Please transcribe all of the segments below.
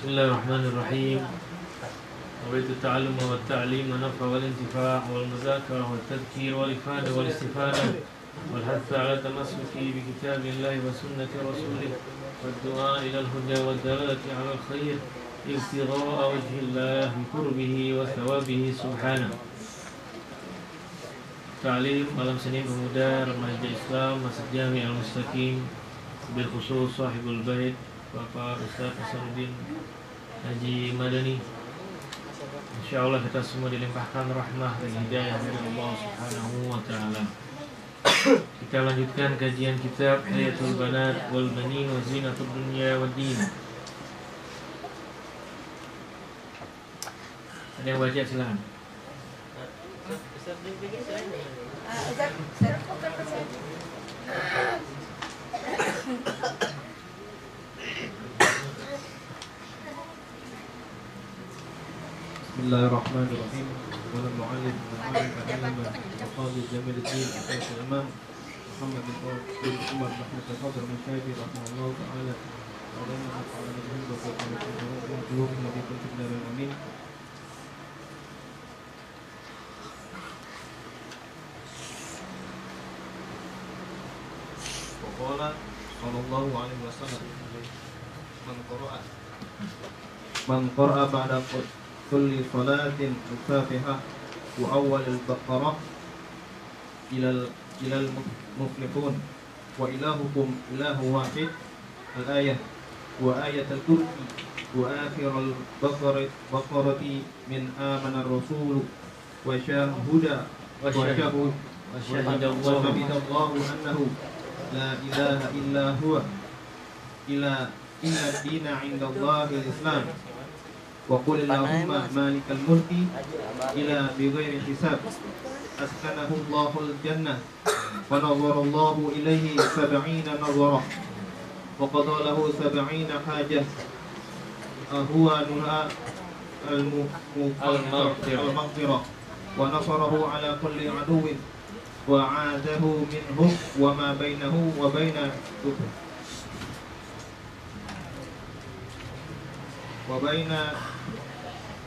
بسم الله الرحمن الرحيم. نويت التعلم والتعليم والنفع والانتفاع والمذاكرة والتذكير والإفادة والاستفادة والحث على التمسك بكتاب الله وسنة رسوله والدعاء إلى الهدى والدلالة على الخير ابتغاء وجه الله بقربه وثوابه سبحانه. تعليم malam Senin Pemuda Remaja Islam Masjid Jami Al-Mustaqim Bil khusus Sahibul Bait Bapak Ustaz Hasanuddin Haji Madani InsyaAllah kita semua dilimpahkan rahmah dan hidayah dari Allah Subhanahu wa Ta'ala. Kita lanjutkan kajian kitab Hayatul Banat wal Banin wa Zinatul Dunya wa Din. Ada yang baca silakan. بسم الله الرحمن الرحيم قال المعلم المعلم العلامة وقاضي جمال الدين أساس الإمام محمد بن عمر محمد الفضل من شايبي رحمه الله تعالى وعلينا نفعل بهم وقوم الذي كنت من الأمين وقال صلى الله عليه وسلم من قرأ من قرأ بعد كل صلاة الفاتحة وأول البقرة. إلى إلى المفلحون. وإلهكم إله واحد. الآية وآية الكرسي. وآخر البقرة بقرة من آمن الرسول. وشاهد وشهد وشهد وشهد الله أنه لا إله إلا هو. إلى إن الدين عند الله الإسلام. وقل اللهم مالك الملك إلى بغير حساب. أسكنه الله الجنة. ونظر الله إليه سبعين نظرة. وقضى له سبعين حاجة. أهوانها المغفرة. المغفرة. ونصره على كل عدو. وعاده منه وما بينه وبين وبين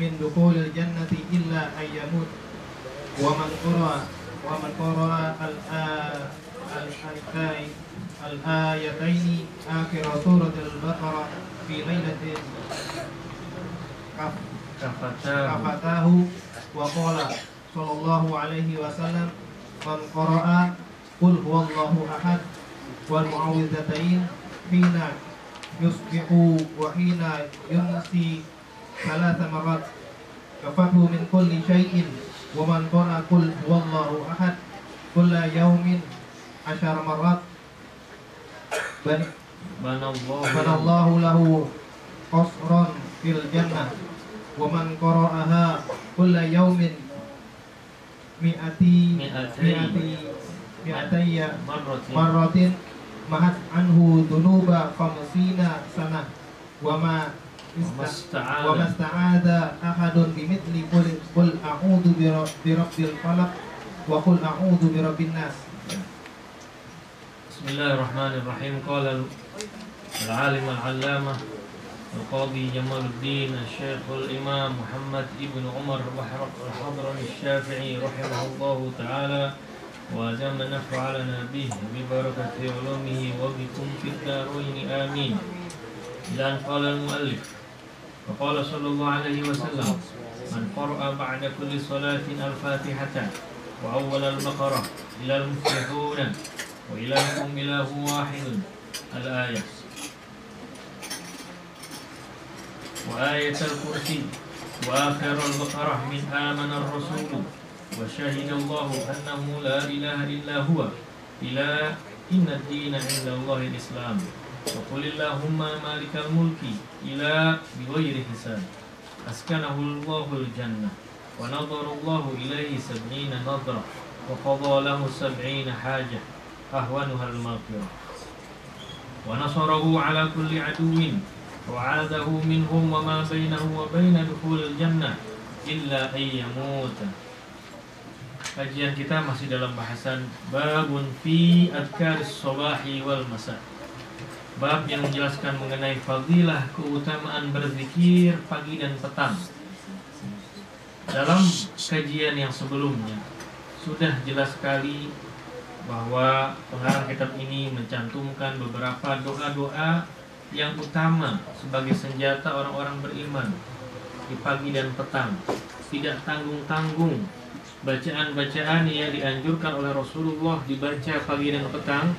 من دخول الجنة إلا أن يموت. ومن قرأ ومن قرأ الآ- الآيتين الآيتين آخر سورة البقرة في ليلة كفتاه. وقال صلى الله عليه وسلم من قرأ قل هو الله أحد. والمعوذتين حين يصبح وحين يمسي ثلاث مرات كفته من كل شيء ومن قرأ قل هو الله أحد كل يوم عشر مرات بن- Bana بنى الله له قصرا في الجنة ومن قرأها كل يوم مئتي مئتي. مئتي مئتي مرة مرة محت عنه ذنوب خمسين سنة وما وما است- استعاذ. وما استعاذ أحد بمثل قل, قل أعوذ برب, الفلق وقل أعوذ برب الناس. بسم الله الرحمن الرحيم. قال العالم العلامة القاضي جمال الدين الشيخ الإمام محمد ابن عمر الحضرمي الشافعي رحمه الله تعالى. وأدام نفعلنا به ببركة علومه وبكم في الدارين. آمين. أن قال المؤلف وقال صلى الله عليه وسلم من قرأ بعد كل صلاة الفاتحة وأول البقرة إلى المفلحون وإلهكم إله واحد. الآية. وآية الكرسي وآخر البقرة من آمن الرسول وشهد الله أنه لا إله إلا هو إلى إن الدين عند الله الإسلام. وقل اللهم مالك الملك إلى بغير حساب. أسكنه الله الجنة ونظر الله إليه سبعين نظرة وقضى له سبعين حاجة أهونها المغفرة. ونصره على كل عدو وعاده منهم وما بينه وبين دخول الجنة إلا أن يموت. Kajian kita masih dalam bahasan babun fi adkaris sobahi wal masa. Bab yang menjelaskan mengenai fadilah keutamaan berzikir pagi dan petang. Dalam kajian yang sebelumnya sudah jelas sekali bahwa pengarang kitab ini mencantumkan beberapa doa-doa yang utama sebagai senjata orang-orang beriman di pagi dan petang. Tidak tanggung-tanggung bacaan-bacaan yang dianjurkan oleh Rasulullah dibaca pagi dan petang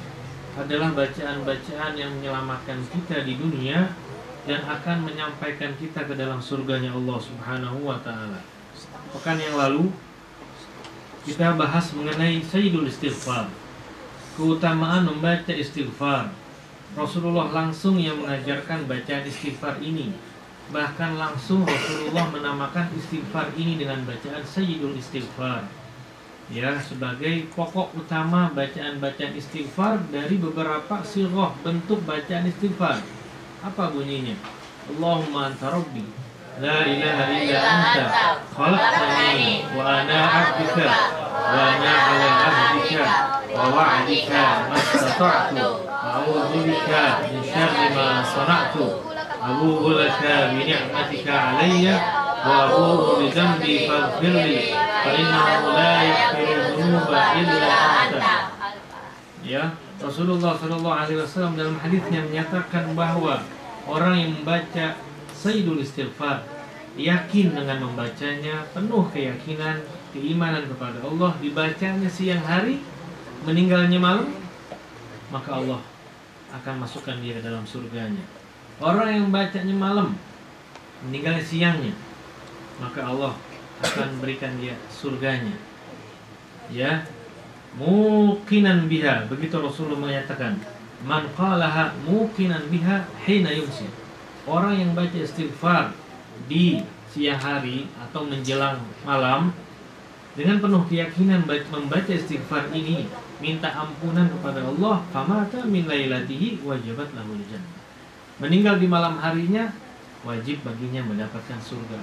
adalah bacaan-bacaan yang menyelamatkan kita di dunia dan akan menyampaikan kita ke dalam surganya Allah Subhanahu wa taala. Pekan yang lalu kita bahas mengenai Sayyidul Istighfar. Keutamaan membaca istighfar. Rasulullah langsung yang mengajarkan bacaan istighfar ini. Bahkan langsung Rasulullah menamakan istighfar ini dengan bacaan Sayyidul Istighfar ya sebagai pokok utama bacaan-bacaan istighfar dari beberapa sirah bentuk bacaan istighfar. Apa bunyinya? Allahumma anta rabbi la ilaha illa anta khalaqtani wa ana 'abduka wa ana 'ala 'ahdika wa wa'dika mastata'tu a'udzu bika min syarri ma sana'tu abu'u laka bi ni'matika 'alayya wa abu'u bi dhanbi faghfir ya Rasulullah Shallallahu Alaihi Wasallam dalam hadisnya menyatakan bahwa orang yang membaca Sayyidul Istighfar yakin dengan membacanya penuh keyakinan keimanan kepada Allah dibacanya siang hari meninggalnya malam maka Allah akan masukkan dia dalam surganya. Orang yang membacanya malam meninggalnya siangnya maka Allah akan berikan dia surganya. Ya. Muqinan biha. Begitu Rasulullah menyatakan. Man qalaha muqinan biha hina yumsi. Orang yang baca istighfar di siang hari atau menjelang malam dengan penuh keyakinan membaca istighfar ini minta ampunan kepada Allah famata min lailatihi wajibat lahu jannah. Meninggal di malam harinya wajib baginya mendapatkan surga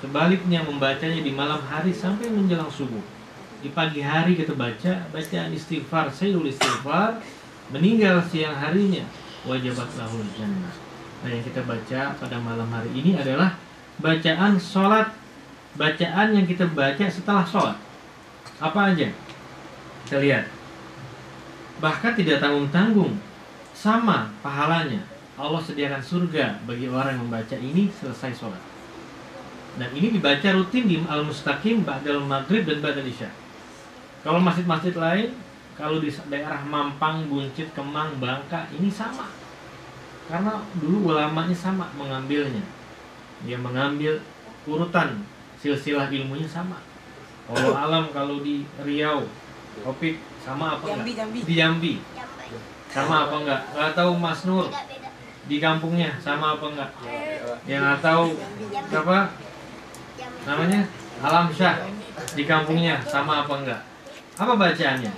sebaliknya membacanya di malam hari sampai menjelang subuh. Di pagi hari kita baca bacaan istighfar sayyidul istighfar meninggal siang harinya wajibat lahul jannah nah yang kita baca pada malam hari ini adalah bacaan sholat. Bacaan yang kita baca setelah sholat. Apa aja? Kita lihat. Bahkan tidak tanggung-tanggung. Sama pahalanya. Allah sediakan surga bagi orang yang membaca ini selesai sholat dan ini dibaca rutin di Al-Mustaqim Ba'dal Maghrib dan Ba'dal Isya kalau masjid-masjid lain, kalau di daerah Mampang, Buncit, Kemang, Bangka, ini sama. Karena dulu ulamanya sama mengambilnya. Dia mengambil urutan silsilah ilmunya sama. Kalau alam kalau di Riau, Topik sama apa Jambi, enggak? Jambi. Di Jambi. Sama apa enggak? Enggak tahu Mas Nur di kampungnya sama apa enggak? Yang tahu apa namanya? Alam Syah di kampungnya sama apa enggak? Apa bacaannya?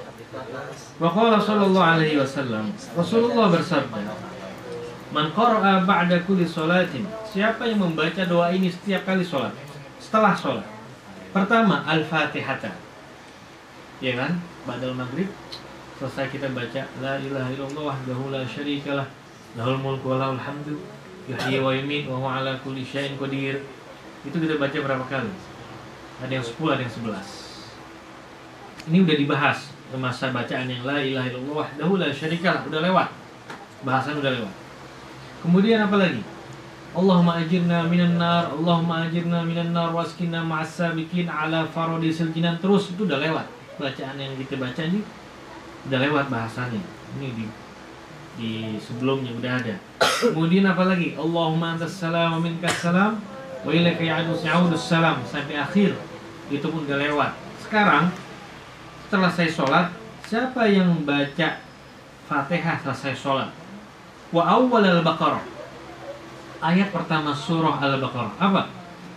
Waqala sallallahu alaihi wasallam Rasulullah bersabda Man qara'a ba'da kulli salatin Siapa yang membaca doa ini setiap kali sholat Setelah sholat Pertama Al-Fatihata Ya kan? Ba'dal maghrib Selesai kita baca La ilaha illallah wahdahu la syarikalah Lahul mulku wa lahul hamdu Yuhyi wa yumin wa huwa ala kulli syai'in qadir Itu kita baca berapa kali? Ada yang 10, ada yang 11 ini udah dibahas masa bacaan yang la ilaha illallah wahdahu la syarikalah udah lewat. Bahasan udah lewat. Kemudian apa lagi? Allahumma ajirna minan nar Allahumma ajirna minan nar waskinna ma'as sabiqin ala faradisil jinan terus itu udah lewat. Bacaan yang kita baca ini udah lewat bahasanya ini di di sebelumnya udah ada. Kemudian apa lagi? Allahumma antas salam minkas salam wa ya'udus salam sampai akhir itu pun udah lewat sekarang setelah saya sholat siapa yang baca fatihah selesai sholat Wa awwal al-Baqarah. Ayat pertama surah Al-Baqarah. Apa?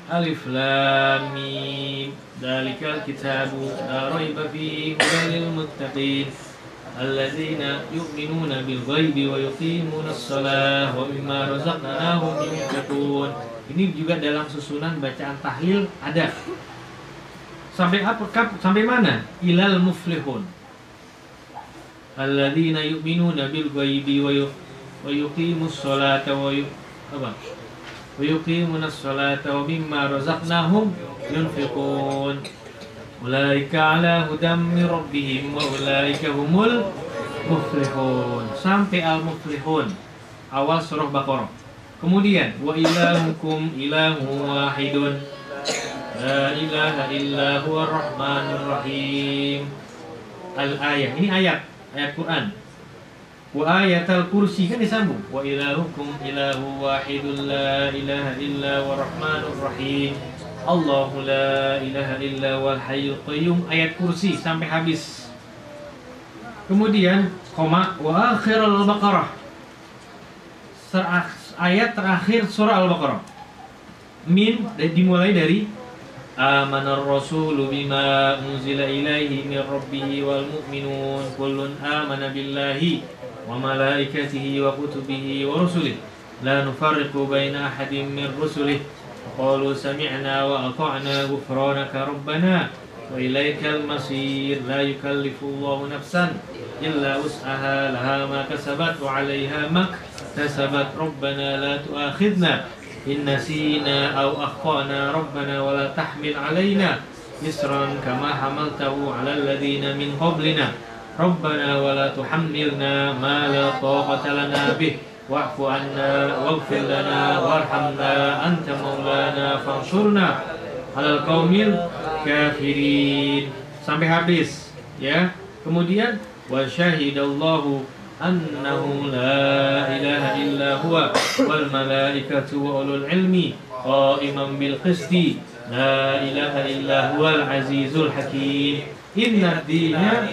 Alif Lam Mim. Dzalikal kitabu la raiba fihi hudan muttaqin. Alladzina yu'minuna bil ghaibi wa yuqimuna shalah wa mimma razaqnahum yunfiqun. Ini juga dalam susunan bacaan tahlil ada. Sampai apa? Sampai mana? Ilal muflihun. Alladzina yu'minuna bil ghaibi wa wa yuqimus sholata wa apa? Wa yuqimuna sholata wa mimma razaqnahum yunfiqun. Ulaika ala hudam min rabbihim wa ulaika humul muflihun. Sampai al muflihun. Awal surah Baqarah. Kemudian wa ilahukum ilahu wahidun. La ilaha illa huwa rahmanur rahim. Al-ayah. Ini ayat, ayat Quran. Wa ayatal kursi kan disambung. Wa ilahukum ilahu wahidun la ilaha illa huwa rahmanur rahim. Allahu la ilaha illa wal hayyul qayyum ayat kursi sampai habis. Kemudian koma wa akhirul baqarah. Ayat terakhir surah Al-Baqarah. Min dimulai dari Amanar rasulu bima unzila ilaihi min rabbih wal mu'minun kullun amana billahi wa malaikatihi wa kutubihi wa rusulih la nufarriqu baina ahadin min rusulih qalu sami'na wa ata'na ghufranaka rabbana masir la yukallifu Allahu nafsan illa wus'aha laha ma kasabat wa 'alayha ma kasabat rabbana la tu'akhidna إن نسينا أو أخطأنا. ربنا ولا تحمل علينا إسرا كما حملته على الذين من قبلنا. ربنا ولا تحملنا ما لا طاقة لنا به. واعف عنا واغفر لنا وارحمنا. أنت مولانا فانصرنا. alal kaumil kafirin. Sampai habis ya. Kemudian wa syahidallahu annahu la ilaha illa huwa wal malaikatu wa ulul ilmi qaiman bil qisti la ilaha illa al azizul hakim. Inna dina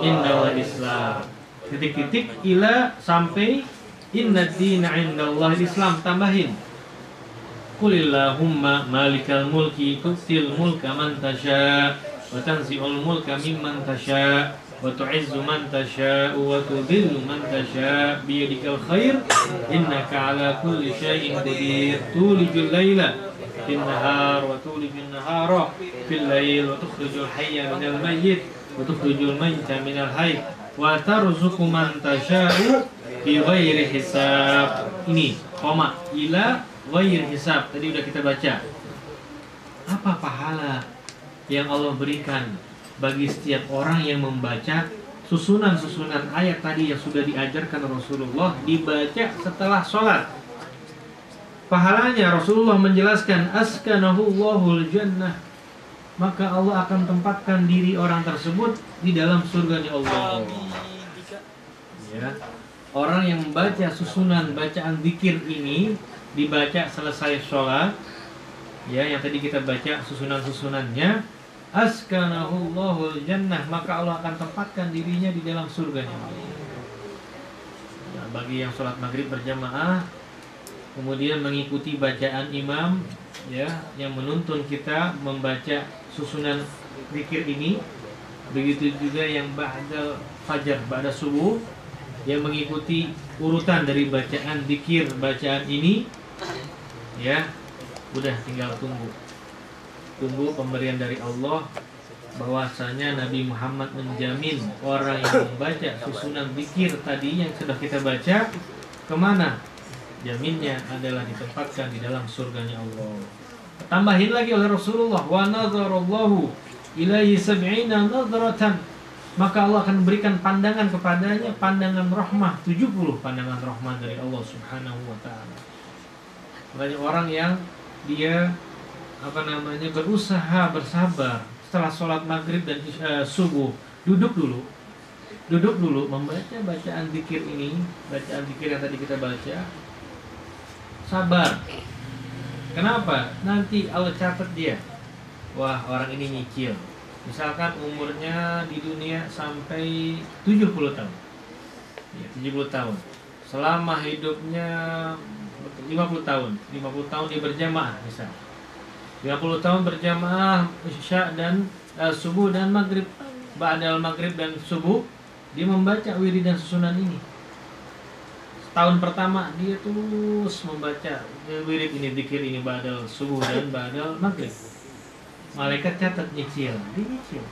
innal islam. Titik-titik ila sampai inna dina indallah islam. Tambahin. قل اللهم مالك الملك تؤتي الملك من تشاء وتنزع الملك ممن تشاء وتعز من تشاء وتذل من تشاء. بيدك الخير إنك على كل شيء قدير. تولج الليل في النهار وتولج النهار في الليل وتخرج الحي من الميت وتخرج الميت من الحي وترزق من تشاء بغير حساب. إني قم إلى ghair hisab tadi udah kita baca. Apa pahala yang Allah berikan bagi setiap orang yang membaca susunan-susunan ayat tadi yang sudah diajarkan Rasulullah dibaca setelah sholat? Pahalanya Rasulullah menjelaskan askanahullahul jannah. Maka Allah akan tempatkan diri orang tersebut di dalam surganya Allah. Ya. Orang yang membaca susunan bacaan zikir ini dibaca selesai sholat ya yang tadi kita baca susunan-susunannya askanahullahul jannah maka Allah akan tempatkan dirinya di dalam surganya. Nah, bagi yang sholat maghrib berjamaah kemudian mengikuti bacaan imam ya yang menuntun kita membaca susunan zikir ini begitu juga yang ba'da fajar ba'da subuh yang mengikuti urutan dari bacaan zikir bacaan ini ya udah tinggal tunggu. Tunggu pemberian dari Allah bahwasanya Nabi Muhammad menjamin orang yang membaca susunan zikir tadi yang sudah kita baca ke mana? Jaminnya adalah ditempatkan di dalam surganya Allah. Tambahin lagi oleh Rasulullah wa nazarallahu ilaihi sab'ina nadratan. Maka Allah akan berikan pandangan kepadanya pandangan rahmah 70 pandangan rahmah dari Allah Subhanahu wa taala banyak orang yang dia apa namanya berusaha bersabar setelah sholat maghrib dan isya, subuh. Duduk dulu. Duduk dulu membaca bacaan zikir ini bacaan zikir yang tadi kita baca. Sabar. Kenapa? Nanti Allah catat dia. Wah orang ini nyicil. Misalkan umurnya di dunia sampai 70 tahun. Ya, 70 tahun. Selama hidupnya 50 tahun. 50 tahun dia berjamaah misalnya. 50 tahun berjamaah isya dan eh, subuh dan maghrib. Ba'dal maghrib dan subuh dia membaca wirid dan susunan ini. Tahun pertama dia terus membaca wirid ini dikir ini ba'dal subuh dan ba'dal maghrib malaikat catat nyicil. Dia nyicil.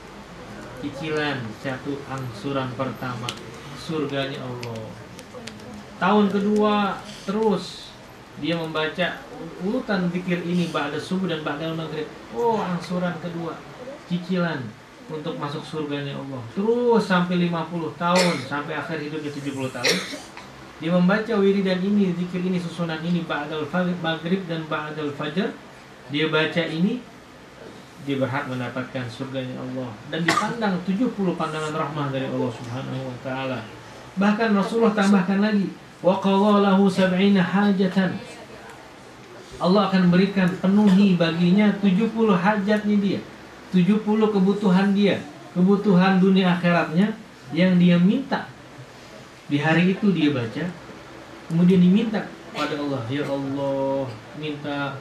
Cicilan satu angsuran pertama. Surganya Allah. Tahun kedua terus dia membaca urutan zikir ini ba'da subuh dan ba'da maghrib. Oh angsuran kedua. Cicilan untuk masuk surganya Allah. Terus sampai 50 tahun sampai akhir hidupnya 70 tahun. Dia membaca wiridan ini zikir ini susunan ini ba'dal maghrib dan ba'dal fajar dia baca ini dia berhak mendapatkan surganya Allah. Dan dipandang 70 pandangan rahmah dari Allah Subhanahu wa taala. Bahkan Rasulullah tambahkan lagi, sab'ina hajatan. Allah akan berikan penuhi baginya 70 hajatnya dia. 70 kebutuhan dia, kebutuhan dunia akhiratnya yang dia minta. Di hari itu dia baca, kemudian diminta pada Allah, ya Allah, minta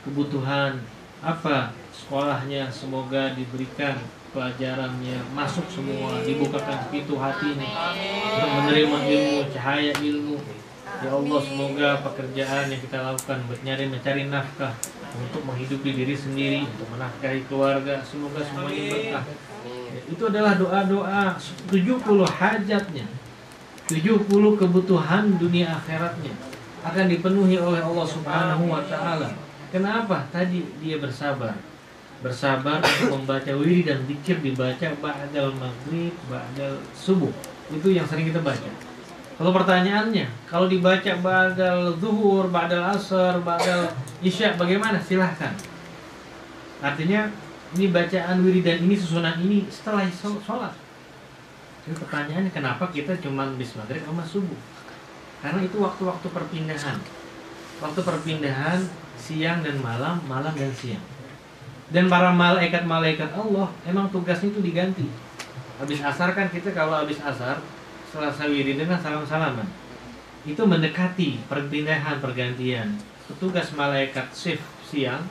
kebutuhan apa sekolahnya semoga diberikan pelajarannya masuk semua dibukakan pintu hatinya untuk menerima ilmu cahaya ilmu. Ya Allah semoga pekerjaan yang kita lakukan buat nyari mencari nafkah untuk menghidupi diri sendiri untuk menafkahi keluarga semoga semuanya berkah. Ya, itu adalah doa-doa 70 hajatnya. 70 kebutuhan dunia akhiratnya akan dipenuhi oleh Allah Subhanahu wa taala. Kenapa? Tadi dia bersabar bersabar untuk membaca wirid dan zikir dibaca ba'dal maghrib, ba'dal subuh. Itu yang sering kita baca. Kalau pertanyaannya, kalau dibaca ba'dal zuhur, ba'dal asar, ba'dal isya bagaimana? Silahkan. Artinya ini bacaan wiridan ini susunan ini setelah sholat. Jadi pertanyaannya kenapa kita cuma bis maghrib sama subuh? Karena itu waktu-waktu perpindahan. Waktu perpindahan siang dan malam, malam dan siang dan para malaikat-malaikat Allah emang tugasnya itu diganti. Habis asar kan kita kalau habis asar selesai wirid dengan salam-salaman. Itu mendekati perpindahan pergantian. Petugas malaikat shift siang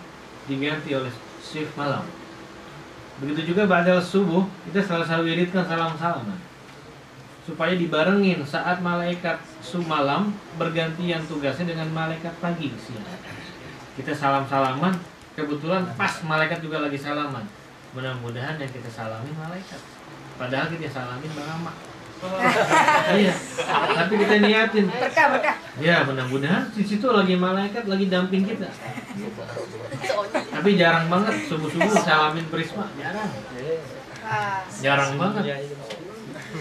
diganti oleh shift malam. Begitu juga badal subuh kita selesai wirid kan salam-salaman. Supaya dibarengin saat malaikat malam bergantian tugasnya dengan malaikat pagi siang. Kita salam-salaman kebetulan pas malaikat juga lagi salaman. Mudah-mudahan yang kita salamin malaikat. Padahal kita salamin bang Amak iya tapi kita niatin. Berkah berkah. Ya mudah-mudahan di situ lagi malaikat lagi damping kita. Tapi jarang banget subuh subuh salamin prisma. Jarang. Ah. jarang banget.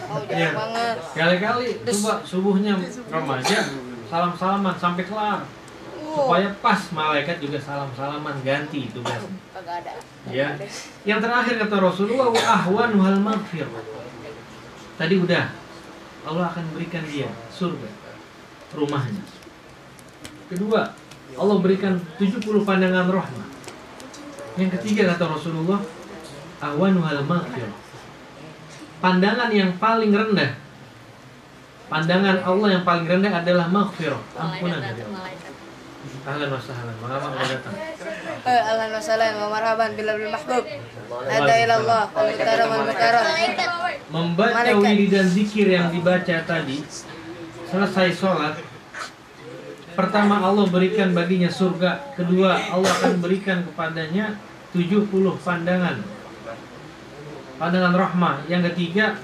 Oh jarang ya. banget. Kali-kali coba subuhnya remaja salam salaman sampai kelar supaya pas malaikat juga salam salaman ganti tugas. Ya. Yang terakhir kata Rasulullah wa ahwan wal maghfir. Tadi udah. Allah akan berikan dia surga rumahnya. Kedua Allah berikan 70 pandangan rahmat. Yang ketiga kata Rasulullah ahwan wal maghfir. Pandangan yang paling rendah pandangan Allah yang paling rendah adalah maghfirah ampunan dari Allah Ahlan wa sahlan. Marhaban udah datang. Ahlan wa sahlan wa marhaban bil mahbub. Ada ilallah wal mukaram wal mukaram. Membaca wirid dan zikir yang dibaca tadi. Selesai sholat. Pertama Allah berikan baginya surga. Kedua Allah akan berikan kepadanya 70 pandangan. Pandangan rahmah. Yang ketiga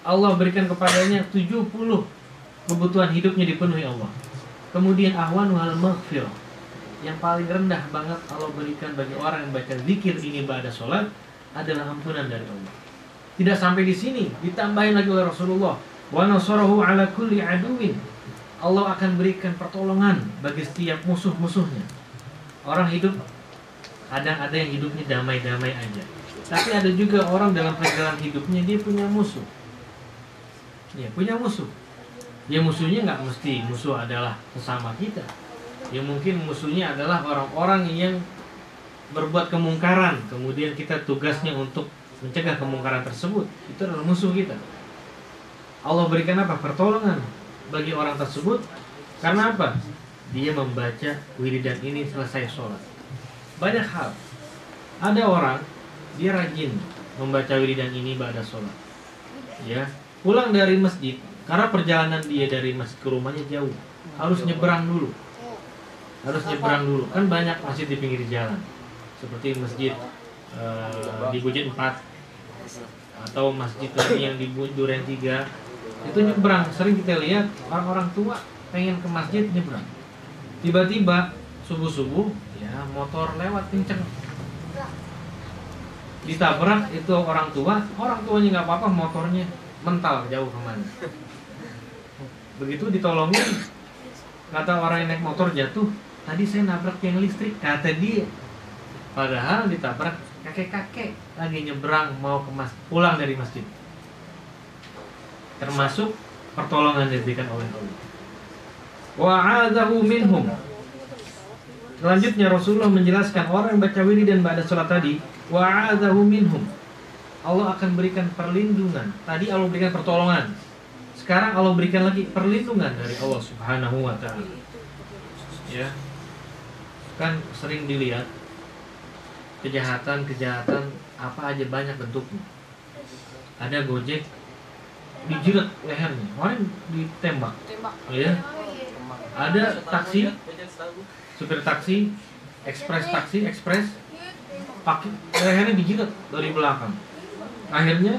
Allah berikan kepadanya 70 kebutuhan hidupnya dipenuhi Allah Kemudian ahwan wal maghfir yang paling rendah banget Allah berikan bagi orang yang baca zikir ini pada sholat adalah ampunan dari Allah. Tidak sampai di sini, ditambahin lagi oleh Rasulullah. Wa nasarahu ala kulli aduwin. Allah akan berikan pertolongan bagi setiap musuh-musuhnya. Orang hidup kadang ada yang hidupnya damai-damai aja. Tapi ada juga orang dalam perjalanan hidupnya dia punya musuh. Ya, punya musuh ya musuhnya nggak mesti musuh adalah sesama kita ya mungkin musuhnya adalah orang-orang yang berbuat kemungkaran kemudian kita tugasnya untuk mencegah kemungkaran tersebut itu adalah musuh kita Allah berikan apa pertolongan bagi orang tersebut karena apa? Dia membaca wiridan ini selesai sholat. Banyak hal. Ada orang dia rajin membaca wiridan ini pada sholat. Ya, pulang dari masjid karena perjalanan dia dari masjid ke rumahnya jauh, harus nyebrang dulu. Harus nyebrang dulu. Kan banyak masjid di pinggir jalan. Seperti masjid eh, di Bujit 4 atau masjid lagi yang di Duren 3 itu nyebrang. Sering kita lihat orang-orang tua pengen ke masjid nyebrang. Tiba-tiba subuh-subuh ya motor lewat kenceng. Ditabrak itu orang tua. Orang tuanya nggak apa-apa motornya mental jauh ke mana begitu ditolongin kata orang yang naik motor jatuh tadi saya nabrak tiang listrik. Kata dia. Padahal ditabrak kakek-kakek lagi nyebrang mau ke mas pulang dari masjid. Termasuk pertolongan yang diberikan oleh Allah. Wa'adahu minhum. Selanjutnya Rasulullah menjelaskan orang yang baca wirid dan pada sholat tadi wa'adahu minhum. Allah akan berikan perlindungan. Tadi Allah berikan pertolongan Sekarang Allah berikan lagi perlindungan dari Allah subhanahu wa ta'ala. Ya. Kan sering dilihat Kejahatan-kejahatan Apa aja banyak bentuknya. Ada gojek Dijilat lehernya. Orang ditembak. Tembak. ya Ada taksi. Supir taksi, ekspres taksi, ekspres, pakai lehernya dijilat dari belakang. Akhirnya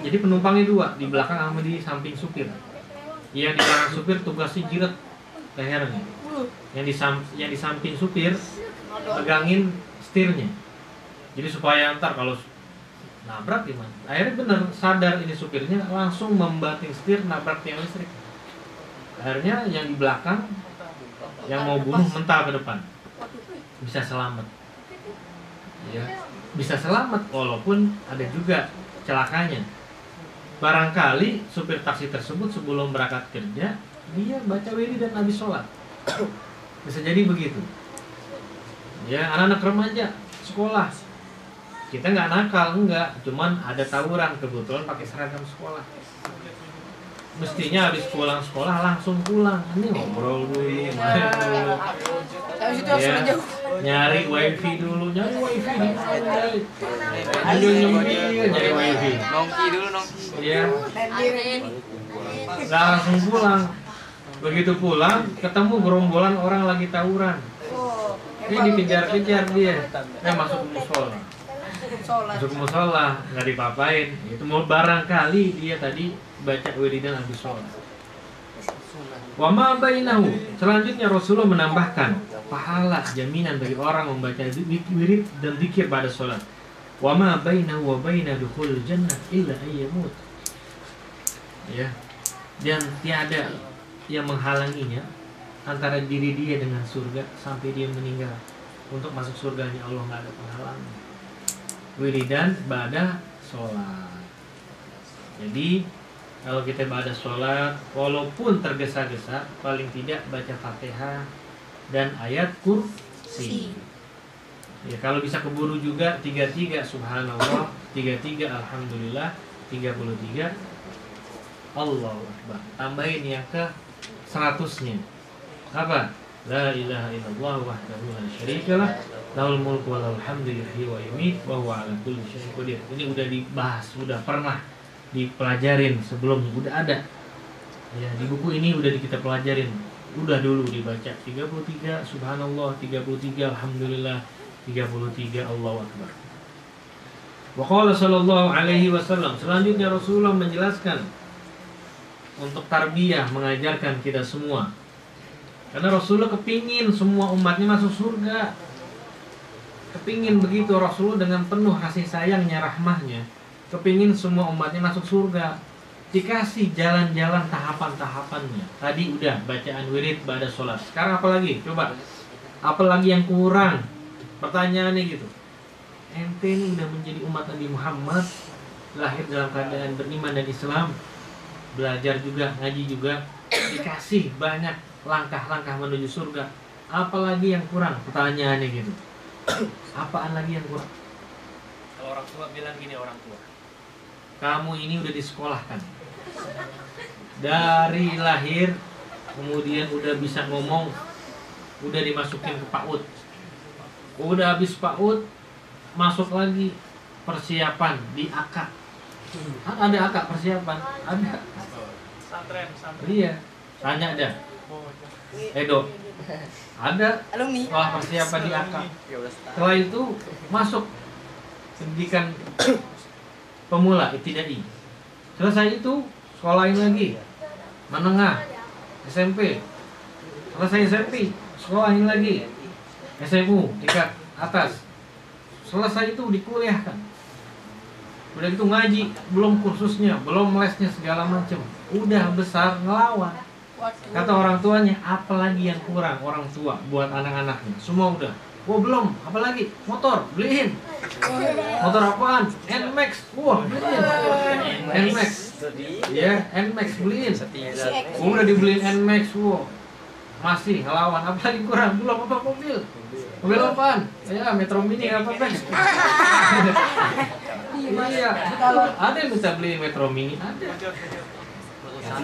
jadi penumpangnya dua, di belakang sama di samping supir. Yang di belakang supir tugasnya jilat lehernya. Yang di sam- yang di samping supir pegangin setirnya. Jadi supaya ntar kalau nabrak gimana? Akhirnya bener sadar ini supirnya langsung membanting setir nabrak tiang listrik. Akhirnya yang di belakang yang mau bunuh mental ke depan bisa selamat ya bisa selamat walaupun ada juga celakanya barangkali supir taksi tersebut sebelum berangkat kerja dia baca wiri dan habis sholat. Bisa jadi begitu. Ya anak-anak remaja sekolah. Kita nggak nakal enggak cuman ada tawuran kebetulan pakai seragam sekolah mestinya habis pulang sekolah langsung pulang. Ini ngobrol dulu main dulu Habis itu langsung Ya, nyari wifi dulu nyari wifi di mana? Nyari nyari nyari wifi. Nongki dulu nongki. ya nggak langsung pulang. Begitu pulang ketemu gerombolan orang lagi tawuran. Oh, ini dikejar-kejar dia. Eh masuk ke musola masuk musola nggak dipapain. Itu mau barangkali dia tadi baca wiridan habis sholat Wama bainahu. Selanjutnya Rasulullah menambahkan pahala jaminan bagi orang membaca wi- wirid dan zikir pada sholat. Wama bainahu wa baina dukhul jannah illa ayyamut. Ya. Dan tiada yang menghalanginya antara diri dia dengan surga sampai dia meninggal. Untuk masuk surganya Allah nggak ada penghalang. Wiridan pada sholat. Jadi kalau kita pada sholat walaupun tergesa-gesa paling tidak baca fatihah dan ayat kursi. Ya kalau bisa keburu juga tiga tiga subhanallah tiga tiga alhamdulillah tiga puluh tiga Allah akbar. Tambahin yang ke seratusnya. Apa? La ilaha illallah wahdahu la syarikalah lahul mulku wa lahul hamdu yuhyi wa yumiit wa huwa ala kulli syai'in qadir. Ini udah dibahas sudah pernah dipelajarin sebelumnya udah ada. Ya di buku ini udah kita pelajarin. Udah dulu dibaca. 33 subhanallah 33 alhamdulillah 33 Allahu akbar. Wa qala sallallahu alaihi wasallam selanjutnya Rasulullah menjelaskan untuk tarbiyah mengajarkan kita semua. Karena Rasulullah kepingin semua umatnya masuk surga. Kepingin begitu Rasulullah dengan penuh kasih sayangnya rahmahnya kepingin semua umatnya masuk surga. Dikasih jalan-jalan tahapan-tahapannya. Tadi udah bacaan wirid pada sholat. Sekarang apa lagi? Coba. Apa lagi yang kurang? Pertanyaannya gitu. Ente ini udah menjadi umat Nabi Muhammad lahir dalam keadaan beriman dan Islam belajar juga ngaji juga dikasih banyak langkah-langkah menuju surga. Apalagi yang kurang? Pertanyaannya gitu. Apaan lagi yang kurang? Kalau orang tua bilang gini orang tua kamu ini udah disekolahkan. Dari lahir kemudian udah bisa ngomong udah dimasukin ke PAUD udah habis PAUD masuk lagi persiapan di AK kan ada AK persiapan? Ada. Iya. Tanya dah Edo. Ada Alumni. wah persiapan di AK setelah itu masuk pendidikan pemula ibtidai. Selesai itu sekolahin lagi. Menengah SMP selesai SMP sekolahin lagi. SMU tingkat atas. Selesai itu dikuliahkan. Udah gitu ngaji belum kursusnya belum lesnya segala macem udah besar ngelawan. Kata orang tuanya apalagi yang kurang orang tua buat anak-anaknya? Semua udah Wah belum, apalagi motor beliin. Motor apaan? Nmax. Wah beliin. Nmax. Ya, Nmax beliin. Udah dibeliin Nmax. Wah masih ngelawan apalagi kurang belum apa mobil mobil apaan ya Metro Mini apa Max iya ada yang bisa beli Metro Mini ada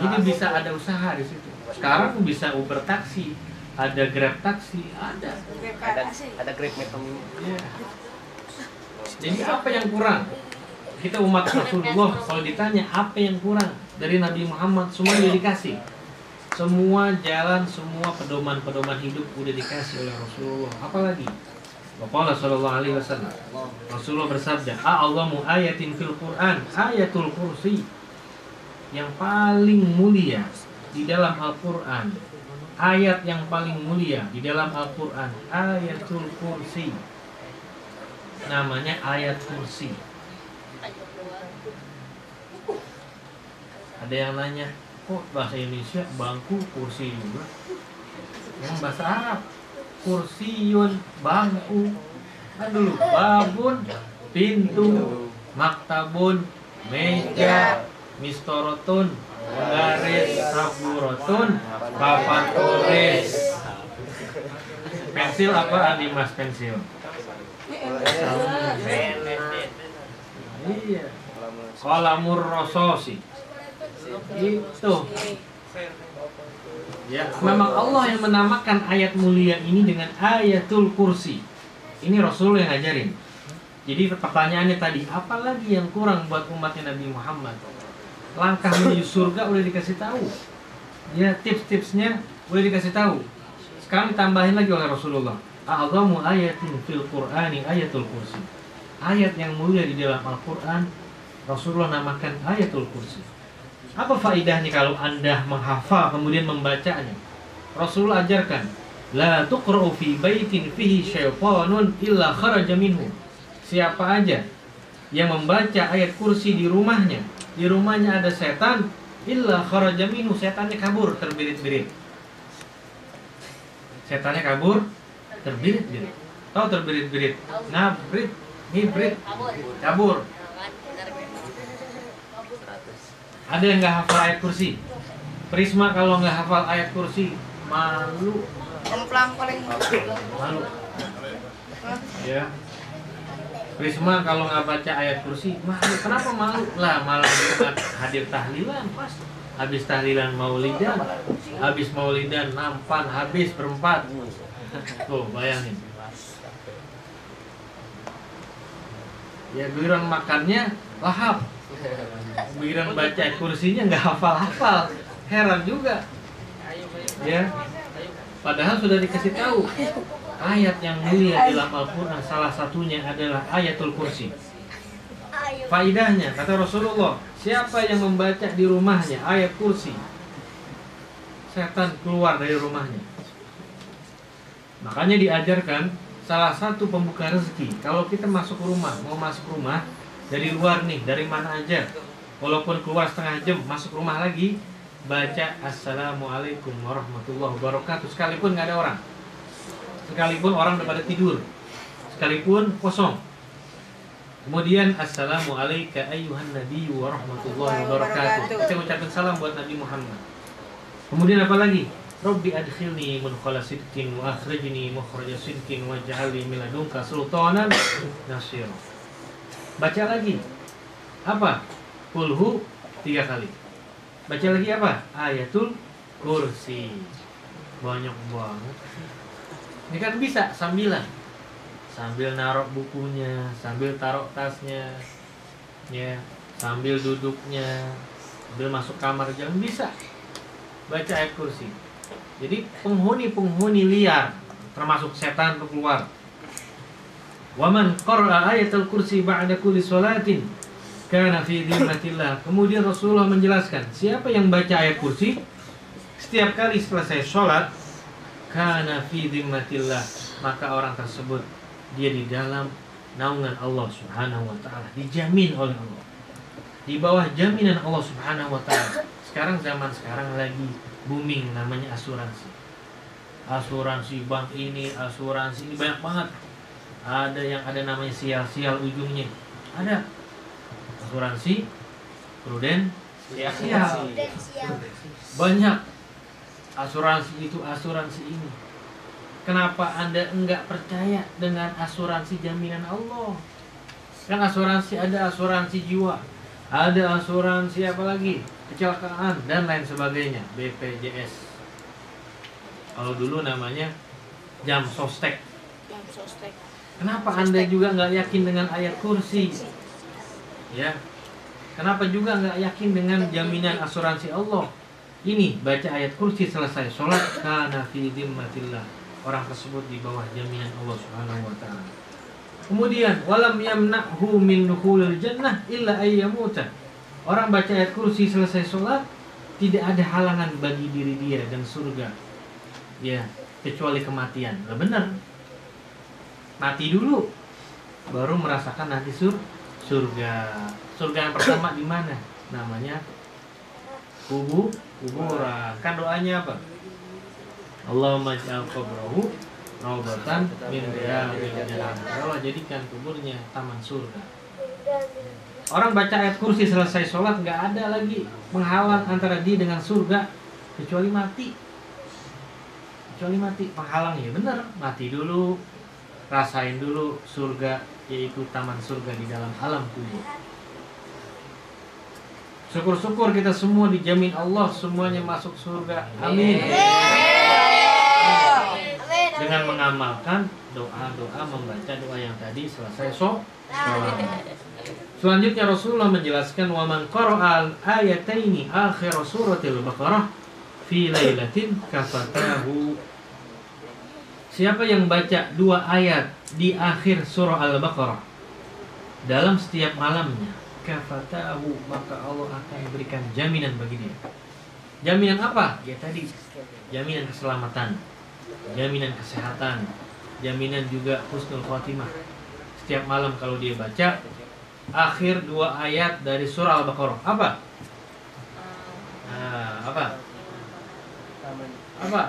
jadi bisa ada usaha di situ sekarang bisa Uber taksi ada Grab taksi ada ada ada Grab Metro Mini. Iya. Jadi apa yang kurang? Kita umat Rasulullah kalau ditanya apa yang kurang dari Nabi Muhammad semua udah dikasih. Semua jalan, semua pedoman-pedoman hidup udah dikasih oleh Rasulullah. Apalagi? Waqala sallallahu alaihi wasallam. Rasulullah bersabda, "A'lamu ayatin fil Qur'an, ayatul kursi." Yang paling mulia di dalam Al-Qur'an. Ayat yang paling mulia di dalam Al-Qur'an, ayatul kursi namanya ayat kursi. Ada yang nanya, kok bahasa Indonesia bangku kursi juga? Yang bahasa Arab, kursiun bangku. Kan dulu babun pintu, maktabun meja, mistorotun garis saburotun papan tulis. Pensil apa Mas pensil? Iya. Kolamur rososi. Itu. Ya, memang Allah yang menamakan ayat mulia ini dengan ayatul kursi. Ini Rasul yang ngajarin. Jadi pertanyaannya tadi, apa lagi yang kurang buat umatnya Nabi Muhammad? Langkah menuju surga udah dikasih tahu. Ya, tips-tipsnya udah dikasih tahu. Sekarang ditambahin lagi oleh Rasulullah. A'zamu ayatin fil Qur'ani ayatul kursi. Ayat yang mulia di dalam Al-Qur'an Rasulullah namakan ayatul kursi. Apa faedahnya kalau Anda menghafal kemudian membacanya? Rasulullah ajarkan, la tuqra'u fi baitin fihi syaitanun illa kharaja minhu. Siapa aja yang membaca ayat kursi di rumahnya, di rumahnya ada setan, illa kharaja minhu, setannya kabur terbirit-birit. Setannya kabur terbirit-birit. Tahu terbirit-birit? Ngabrit, ngibrit, kabur. Ada yang nggak hafal ayat kursi? Prisma kalau nggak hafal ayat kursi malu, Kemplang paling malu. Ya. Prisma kalau nggak baca ayat kursi malu. Kenapa malu? Lah malah Jumat hadir tahlilan pas. Habis tahlilan maulidan, habis maulidan nampan, habis berempat. Tuh bayangin. Ya giliran makannya lahap. Giliran baca kursinya nggak hafal-hafal. Heran juga. Ya. Padahal sudah dikasih tahu ayat yang mulia dalam Al-Quran salah satunya adalah ayatul kursi. Faidahnya kata Rasulullah, siapa yang membaca di rumahnya ayat kursi, setan keluar dari rumahnya. Makanya diajarkan salah satu pembuka rezeki. Kalau kita masuk rumah, mau masuk rumah dari luar nih, dari mana aja, walaupun keluar setengah jam, masuk rumah lagi, baca Assalamualaikum warahmatullahi wabarakatuh. Sekalipun nggak ada orang, sekalipun orang udah pada tidur, sekalipun kosong. Kemudian Assalamualaikum ayuhan nabi warahmatullahi wabarakatuh. Kita ucapkan salam buat Nabi Muhammad. Kemudian apa lagi? Rabbi adkhilni mudkhala sidqin wa akhrijni mukhraja sidqin waj'alni min ladunka sultanan nasir. Baca lagi. Apa? Kulhu tiga kali. Baca lagi apa? Ayatul kursi. Banyak banget. Ini kan bisa sambilan. Sambil naruh bukunya, sambil taruh tasnya. Ya, sambil duduknya, sambil masuk kamar jalan bisa. Baca ayat kursi. Jadi penghuni-penghuni liar termasuk setan untuk keluar. Waman qara'a ayatul kursi ba'da kulli sholatin kana fi dhimmatillah. Kemudian Rasulullah menjelaskan, siapa yang baca ayat kursi setiap kali selesai sholat kana fi dhimmatillah, maka orang tersebut dia di dalam naungan Allah Subhanahu wa taala, dijamin oleh Allah. Di bawah jaminan Allah Subhanahu wa taala. Sekarang zaman sekarang lagi booming namanya asuransi. Asuransi bank ini, asuransi ini banyak banget. Ada yang ada namanya sial-sial ujungnya. Ada asuransi, pruden, sial. Banyak asuransi itu asuransi ini. Kenapa Anda enggak percaya dengan asuransi jaminan Allah? Kan asuransi ada asuransi jiwa, ada asuransi apa lagi? Kecelakaan dan lain sebagainya, BPJS. Kalau dulu namanya jam sostek. Kenapa Anda juga nggak yakin dengan ayat kursi? Ya. Kenapa juga nggak yakin dengan jaminan asuransi Allah? Ini baca ayat kursi selesai sholat karena fi dhimmatillah. Orang tersebut di bawah jaminan Allah Subhanahu wa taala. Kemudian walam yamna'hu min dukhulil jannah illa ayyamuta. Orang baca ayat kursi selesai sholat tidak ada halangan bagi diri dia dan surga. Ya, kecuali kematian. Nah, benar. Mati dulu baru merasakan nanti sur surga. Surga yang pertama di mana? Namanya kubur kuburan. Kan doanya apa? Allahumma ja'al qabrahu rawdatan min riyadil. Ya Allah jadikan kuburnya taman surga. Orang baca ayat kursi selesai sholat nggak ada lagi menghalang antara dia dengan surga kecuali mati. Kecuali mati penghalang ya benar mati dulu rasain dulu surga yaitu taman surga di dalam alam kubur. Syukur-syukur kita semua dijamin Allah semuanya masuk surga. Amin. Dengan mengamalkan doa-doa membaca doa yang tadi selesai so. Selanjutnya Rasulullah menjelaskan wa man qara'al ayataini akhir suratil Baqarah fi lailatin kafatahu Siapa yang baca dua ayat di akhir surah Al-Baqarah dalam setiap malamnya, kafatahu maka Allah akan berikan jaminan bagi dia. Jaminan apa? Ya tadi, jaminan keselamatan, jaminan kesehatan, jaminan juga husnul khotimah. Setiap malam kalau dia baca akhir dua ayat dari surah Al-Baqarah, apa? Nah, apa? Apa?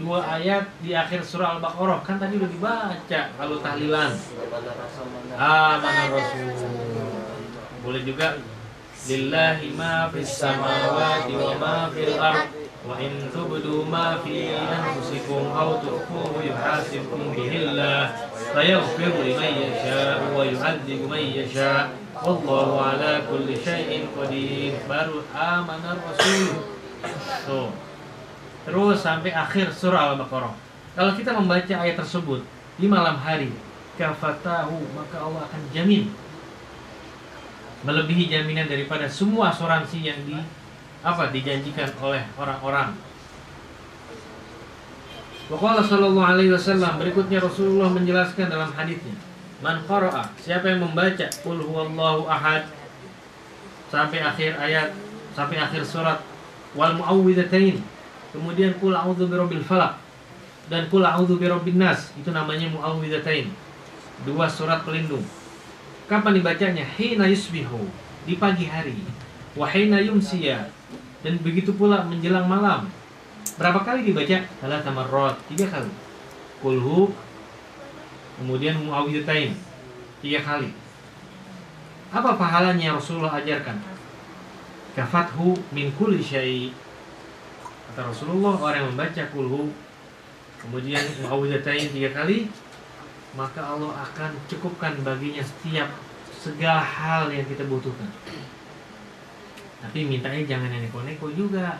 Dua ayat di akhir surah Al-Baqarah. Kan tadi udah dibaca kalau tahlilan. Ah mana rasul. Boleh juga. Lillahi ma fis samawati wa ma fil ard. Wa in tubdu ma fi anfusikum aw tukhfuhu yuhasibkum bihi Allah fayaghfiru liman yasha wa yu'adzibu man yasha wallahu ala kulli syai'in qadir. Baru amana rasul. Tuh Terus sampai akhir surah Al-Baqarah. Kalau kita membaca ayat tersebut di malam hari, kafatahu maka Allah akan jamin melebihi jaminan daripada semua asuransi yang di apa dijanjikan oleh orang-orang. Waqala sallallahu alaihi wasallam berikutnya Rasulullah menjelaskan dalam hadisnya, "Man qara'a, siapa yang membaca qul huwallahu ahad sampai akhir ayat, sampai akhir surat wal muawwidzatain Kemudian kul a'udzu birabbil falaq dan kul a'udzu birabbin nas. Itu namanya muawwidzatain. Dua surat pelindung. Kapan dibacanya? Hina yusbihu, di pagi hari. Wa hina yumsiya dan begitu pula menjelang malam. Berapa kali dibaca? Salah tamarrat, tiga kali. Kulhu kemudian muawwidzatain tiga kali. Apa pahalanya Rasulullah ajarkan? Kafathu min kulli syai' Kata Rasulullah orang yang membaca kulhu kemudian muawwidzatain tiga kali maka Allah akan cukupkan baginya setiap segala hal yang kita butuhkan. tapi mintanya jangan yang neko-neko juga.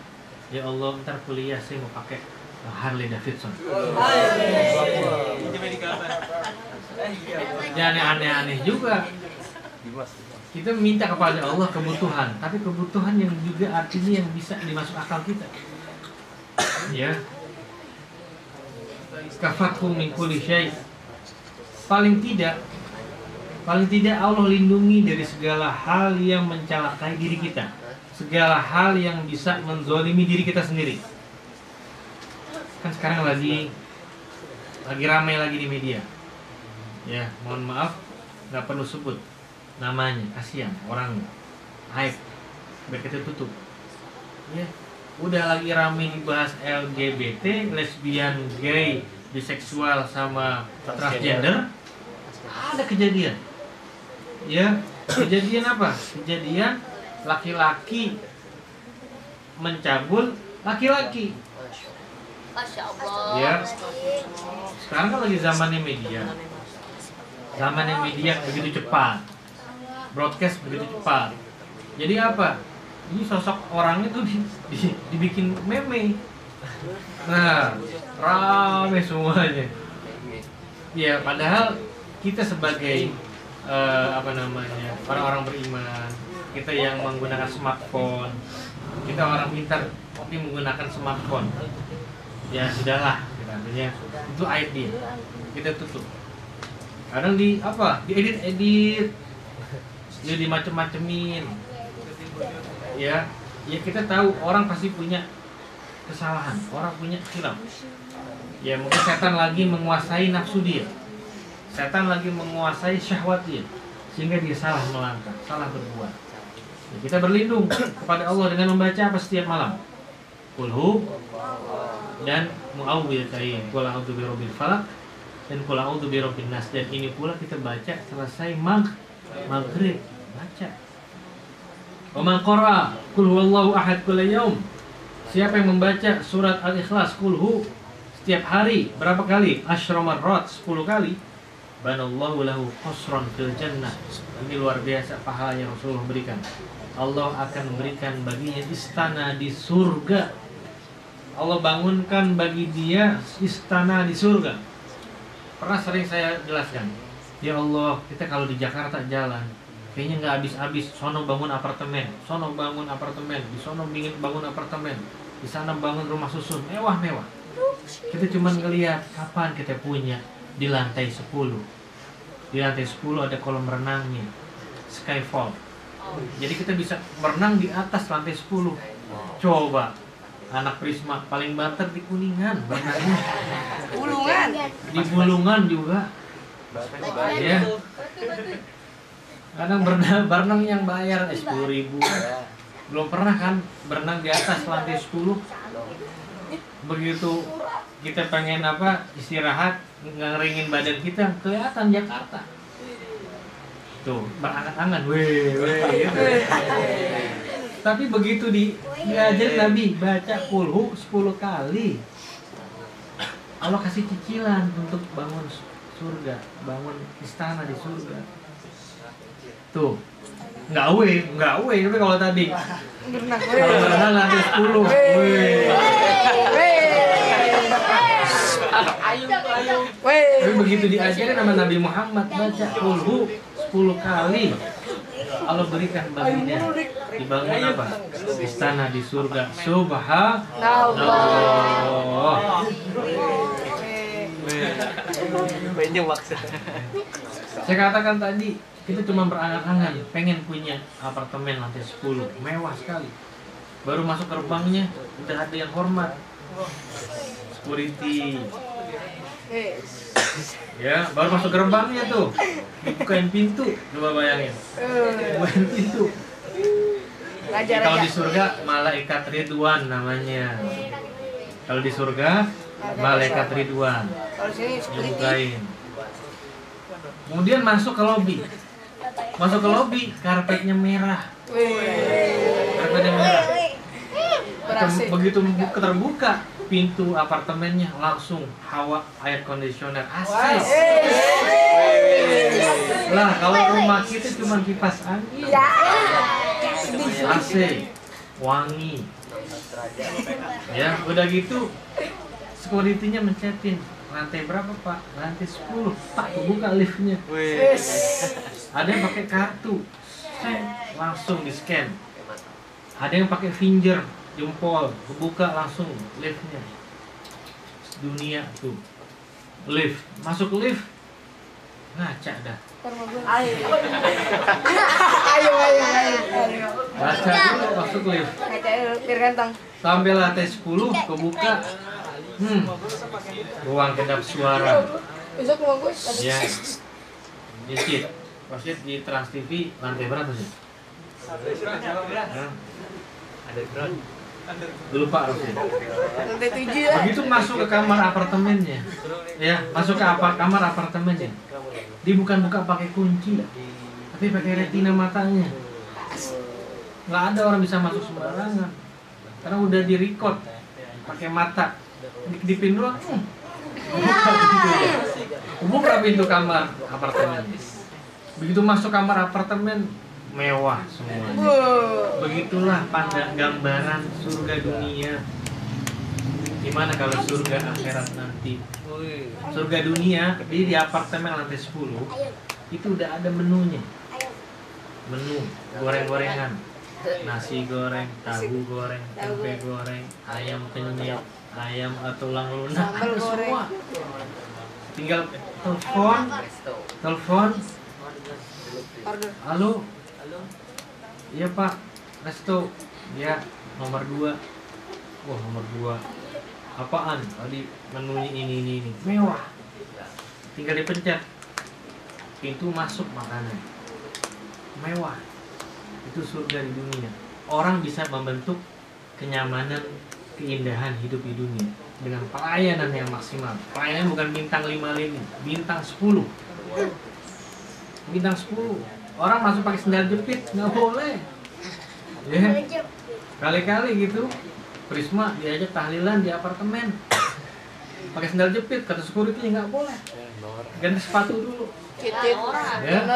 Ya Allah ntar kuliah saya mau pakai Harley Davidson. Jangan yang aneh-aneh juga kita minta kepada Allah kebutuhan. Tapi kebutuhan yang juga artinya yang bisa dimasuk akal kita ya. Kafatkum min kulli paling tidak paling tidak Allah lindungi dari segala hal yang mencelakai diri kita. Segala hal yang bisa menzolimi diri kita sendiri. Kan sekarang lagi lagi ramai lagi di media. Ya mohon maaf nggak perlu sebut namanya kasihan orang hype biar kita tutup. Ya udah lagi rame dibahas LGBT lesbian gay biseksual sama transgender. Ada kejadian. Ya kejadian apa? Kejadian laki-laki mencabul laki-laki. Ya. Sekarang kan lagi zamannya media. Zamannya media begitu cepat. Broadcast begitu cepat. Jadi apa ini sosok orang itu di, di- dibikin meme. Nah rame semuanya. Ya padahal kita sebagai eh, apa namanya orang-orang beriman kita yang menggunakan smartphone kita orang pintar tapi menggunakan smartphone. Ya sudahlah artinya itu dia. Kita tutup. Kadang di apa diedit edit ya dimacem-macemin ya ya kita tahu orang pasti punya kesalahan orang punya hilaf ya mungkin setan lagi menguasai nafsu dia. Setan lagi menguasai syahwat dia sehingga dia salah melangkah salah berbuat. Ya, kita berlindung kepada Allah dengan membaca apa setiap malam? Kulhu dan muawwidzatain qul a'udzu birabbil falaq dan qul a'udzu nas. Dan ini pula kita baca selesai mag maghrib. Baca wa man qara qul huwallahu ahad siapa yang membaca surat al-ikhlas qul hu setiap hari berapa kali? Asyra marrat 10 kali. Banallahu lahu qasran fil jannah. Ini luar biasa pahala yang Rasulullah berikan. Allah akan memberikan baginya istana di surga. Allah bangunkan bagi dia istana di surga. Pernah sering saya jelaskan. Ya Allah, kita kalau di Jakarta jalan, kayaknya nggak habis-habis. Sono bangun apartemen, sono bangun apartemen, di sono ingin bangun apartemen, di sana bangun rumah susun, mewah-mewah. Kita cuma ngelihat kapan kita punya di lantai 10. Di lantai 10 ada kolam renangnya, skyfall. Jadi kita bisa berenang di atas lantai 10. Coba anak Prisma paling banter di Kuningan berenangnya Bulungan. di Bulungan juga ya kadang berenang berenang yang bayar. Eh, sepuluh ribu belum pernah kan berenang di atas lantai 10 begitu kita pengen apa istirahat ngeringin badan kita kelihatan Jakarta. Tuh weh weh gitu. tapi begitu di diajarin Nabi baca kulhu 10 kali. Allah kasih cicilan untuk bangun surga bangun istana di surga tuh nggak we nggak we tapi kalau tadi Berenang. kalau berenang lantai 10 weh Weh. Tapi begitu diajarin sama Nabi Muhammad baca kulhu 10 kali Allah berikan baginya dibangun apa? Istana di surga. Subhanallah. Banyak maksa. Saya katakan tadi kita cuma berangan-angan pengen punya apartemen lantai 10 mewah sekali. Baru masuk gerbangnya udah ada yang hormat. Security. Ya, baru masuk gerbangnya tuh. Dibukain pintu, coba bayangin. Bukain pintu. Raja Kalau di surga malaikat Ridwan namanya. Kalau di surga malaikat Ridwan Kalau sini security. dibukain. Kemudian masuk ke lobi. Masuk ke lobi, karpetnya merah. Karpetnya merah. Begitu buka- terbuka pintu apartemennya langsung hawa air conditioner. AC. Lah kalau rumah kita cuma kipas angin. AC wangi. Ya udah gitu security-nya mencetin lantai berapa pak? Lantai 10 tak buka liftnya. Wih. ada yang pakai kartu. Set, langsung di scan ada yang pakai finger jempol. Kebuka langsung liftnya. Dunia tuh. Lift. Masuk lift. Ngaca dah. Ayo, ayo, ayo, ayo. ngaca dulu masuk lift. Ngaca dulu, biar sampai lantai 10 kebuka hmm. Ruang kedap suara. Besok mau gue. tadi. ya. dikit wasit di Trans TV lantai berapa sih? Ada drone. lupa Rosid Lantai tujuh ya. begitu masuk ke kamar apartemennya. Ya masuk ke apa kamar apartemennya. Dia bukan buka pakai kunci tapi pakai retina matanya. Nggak ada orang bisa masuk sembarangan. Karena udah di record pakai mata dikdipin doang hmm. buka pintu kamar apartemen begitu masuk kamar apartemen mewah Wow. Begitulah pandang gambaran surga dunia. Gimana kalau surga akhirat nanti? Surga dunia di di apartemen lantai 10 itu udah ada menunya. Menu goreng-gorengan. Nasi goreng, tahu goreng, tempe goreng, ayam penyet, ayam tulang lunak, ada semua. Tinggal telepon, telepon, Order. Halo. Iya Pak, resto. Ya, nomor 2 Wah, nomor 2 Apaan? Tadi menunya ini, ini, ini. Mewah. Tinggal dipencet. Pintu masuk makanan. Mewah. Itu surga di dunia. Orang bisa membentuk kenyamanan, keindahan hidup di dunia dengan pelayanan yang maksimal. Pelayanan bukan bintang 5 lini, bintang 10 bintang 10 orang masuk pakai sendal jepit nggak boleh. Ya. Kali-kali gitu. Prisma diajak tahlilan di apartemen. Pakai sendal jepit kata security nggak boleh. Ganti sepatu dulu. Cit, cit. Ya.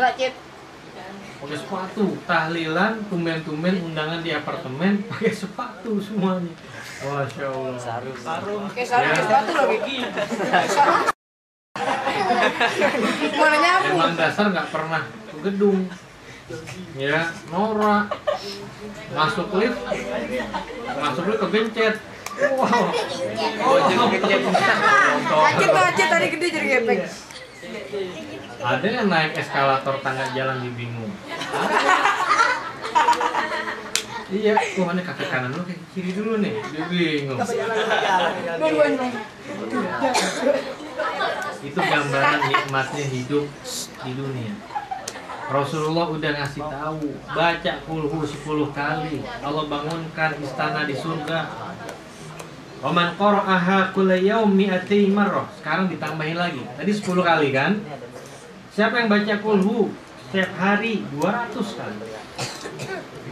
Pakai sepatu tahlilan tumben-tumben undangan di apartemen pakai sepatu semuanya Masya Allah Sarung. Sarung. Kayak sarung Ya. sepatu lagi. Mana nyapu? emang dasar nggak pernah ke gedung ya norak masuk lift masuk lift kegencet wow Oh, jadi kecil. Acit tuh acit tadi gede jadi gepeng. Ada yang naik eskalator tangga jalan di bingung iya tuh mana kaki kanan lu kaki kiri dulu nih. Dia bingung Dua-duanya. itu gambaran nikmatnya hidup di dunia. Rasulullah udah ngasih tahu baca kulhu 10 kali. Allah bangunkan istana di surga Waman qara'aha kulla yaum mi'ati marrah. Sekarang ditambahin lagi. Tadi 10 kali kan? Siapa yang baca kulhu setiap hari 200 kali.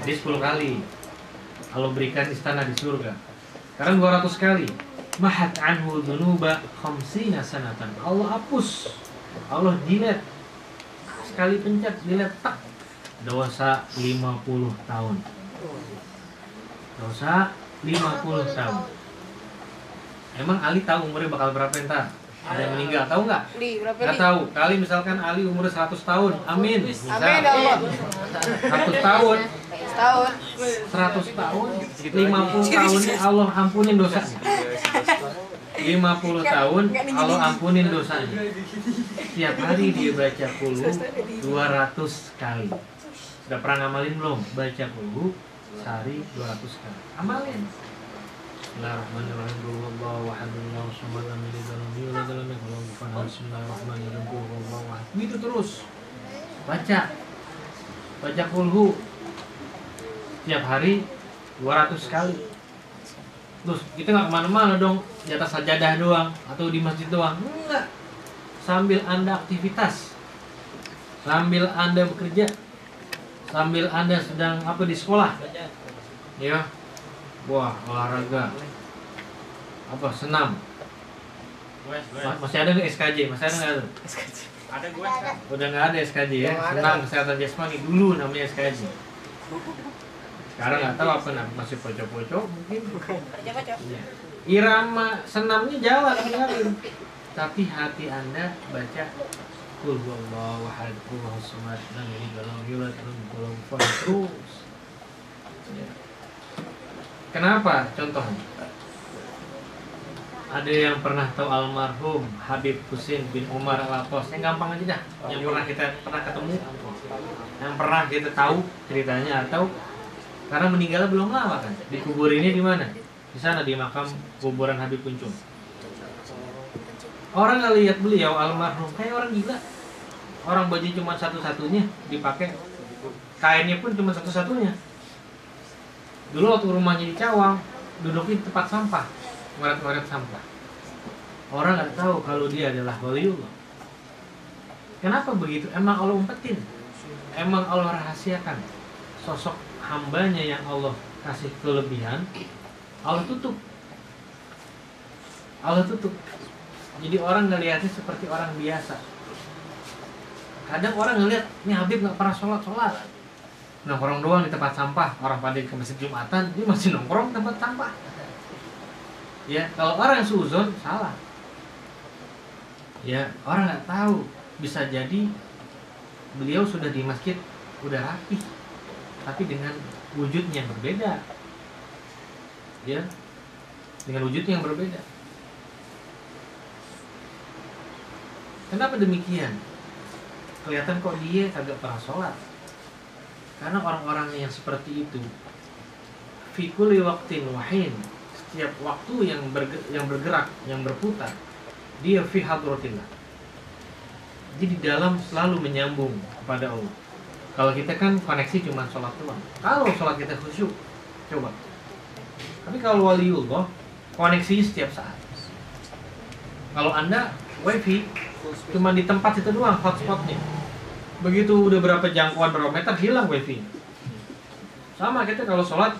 Jadi 10 kali. Allah berikan istana di surga. Sekarang 200 kali. Mahat anhu dhunuba khamsina sanatan. Allah hapus. Allah delete. Sekali pencet delete tak. Dosa 50 tahun. Dosa 50 tahun emang Ali tahu umurnya bakal berapa ntar? Ada yang meninggal tahu nggak? Nggak tahu. Kali misalkan Ali umurnya 100 tahun amin. Misal Amin. Allah. 100 tahun. Setahun. 100 tahun 50 tahunnya Allah ampunin dosanya 50 tahun Allah ampunin dosanya Tiap hari dia baca kulu 200 kali. Sudah pernah ngamalin belum? Baca kulu sehari 200 kali. Amalin Bismillahirrahmanirrahim. Ahad Allahu samad lam yalid wa lam yulad wa lam yakul lahu kufuwan ahad Bismillahirrahmanirrahim Qul huwallahu ahad terus. Baca. Baca kulhu. Tiap hari 200 kali. Terus kita nggak ke mana-mana dong. Di atas sajadah doang Atau di masjid doang. Enggak. Sambil anda aktivitas. Sambil anda bekerja. Sambil anda sedang apa di sekolah. Ya Wah olahraga Apa senam Ma- Masih ada nggak SKJ? Masih ada nggak tuh? Ada gue Udah nggak ada SKJ ya Senam kesehatan jasmani Dulu namanya SKJ sekarang nggak tahu apa nah, masih pocok-pocok mungkin Baca-baca. Ya. irama senamnya jalan tinggalin tapi hati anda baca Kul huwallahu ahad, kul huwallahu samad, lam yalid wa lam yulad, wa lam yakul lahu kufuwan ahad. terus. Ya. Kenapa? Contohnya. Ada yang pernah tahu almarhum Habib Husin bin Umar al Atos Yang gampang aja dah. Yang pernah kita pernah ketemu, yang pernah kita tahu ceritanya atau karena meninggalnya belum lama kan. Dikuburinnya di mana? Di sana di makam kuburan Habib Kuncung. Orang ngelihat beliau almarhum kayak orang gila. Orang baju cuma satu-satunya dipakai. Kainnya pun cuma satu-satunya. Dulu waktu rumahnya di Cawang, duduk di tempat sampah, ngoret-ngoret sampah. Orang nggak tahu kalau dia adalah waliullah. Kenapa begitu? Emang Allah umpetin. Emang Allah rahasiakan sosok hambanya yang Allah kasih kelebihan. Allah tutup. Allah tutup. Jadi orang ngelihatnya seperti orang biasa. Kadang orang ngelihat, ini Habib nggak pernah sholat sholat. Nongkrong doang di tempat sampah. Orang pada ke masjid Jumatan, dia masih nongkrong tempat sampah. Ya, kalau orang yang suzon salah. Ya, orang nggak tahu. Bisa jadi beliau sudah di masjid udah rapi, tapi dengan wujudnya yang berbeda. Ya, dengan wujud yang berbeda. Kenapa demikian? Kelihatan kok dia kagak pernah sholat. Karena orang-orang yang seperti itu, fikuli waktin wahin, setiap waktu yang berge- yang bergerak, yang berputar, dia fi hadratillah. Jadi di dalam selalu menyambung kepada Allah. Kalau kita kan koneksi cuma sholat doang. Kalau sholat kita khusyuk, coba. Tapi kalau waliullah, koneksinya setiap saat. Kalau anda wifi cuma di tempat itu doang hotspotnya. Begitu udah berapa jangkauan berapa meter hilang wifi. Sama kita kalau sholat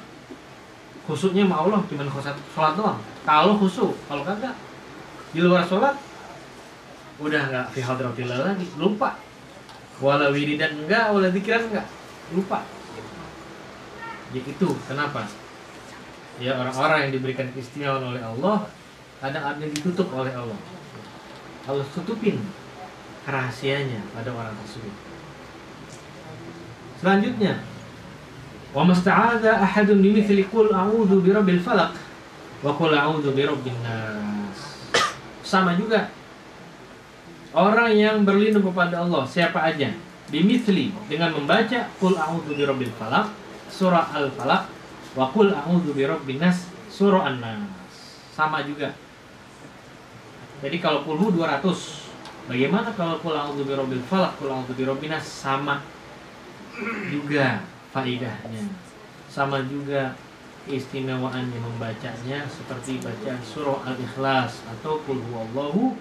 khusuknya sama Allah cuma sholat, sholat doang. Kalau khusuk, kalau kagak di luar sholat udah nggak fi hadratillah lagi, lupa. Wala wiridan enggak, wala dikiran enggak, lupa. Ya itu kenapa? Ya orang-orang yang diberikan keistimewaan oleh Allah kadang ada ditutup oleh Allah. Allah tutupin rahasianya pada orang tersebut. Selanjutnya, wa masta'adha ahadun bimithli qul a'udzu birabbil falaq wa qul a'udzu birabbin nas. Sama juga orang yang berlindung kepada Allah siapa aja bimithli dengan membaca qul a'udzu birabbil falaq surah al-falaq wa qul a'udzu birabbin nas surah an-nas. Sama juga jadi kalau kulhu 200 Bagaimana kalau kul a'udzu birabbil falaq, kul a'udzu birabbin nas sama juga faidahnya. Sama juga istimewaannya membacanya seperti bacaan surah Al-Ikhlas atau kul huwallahu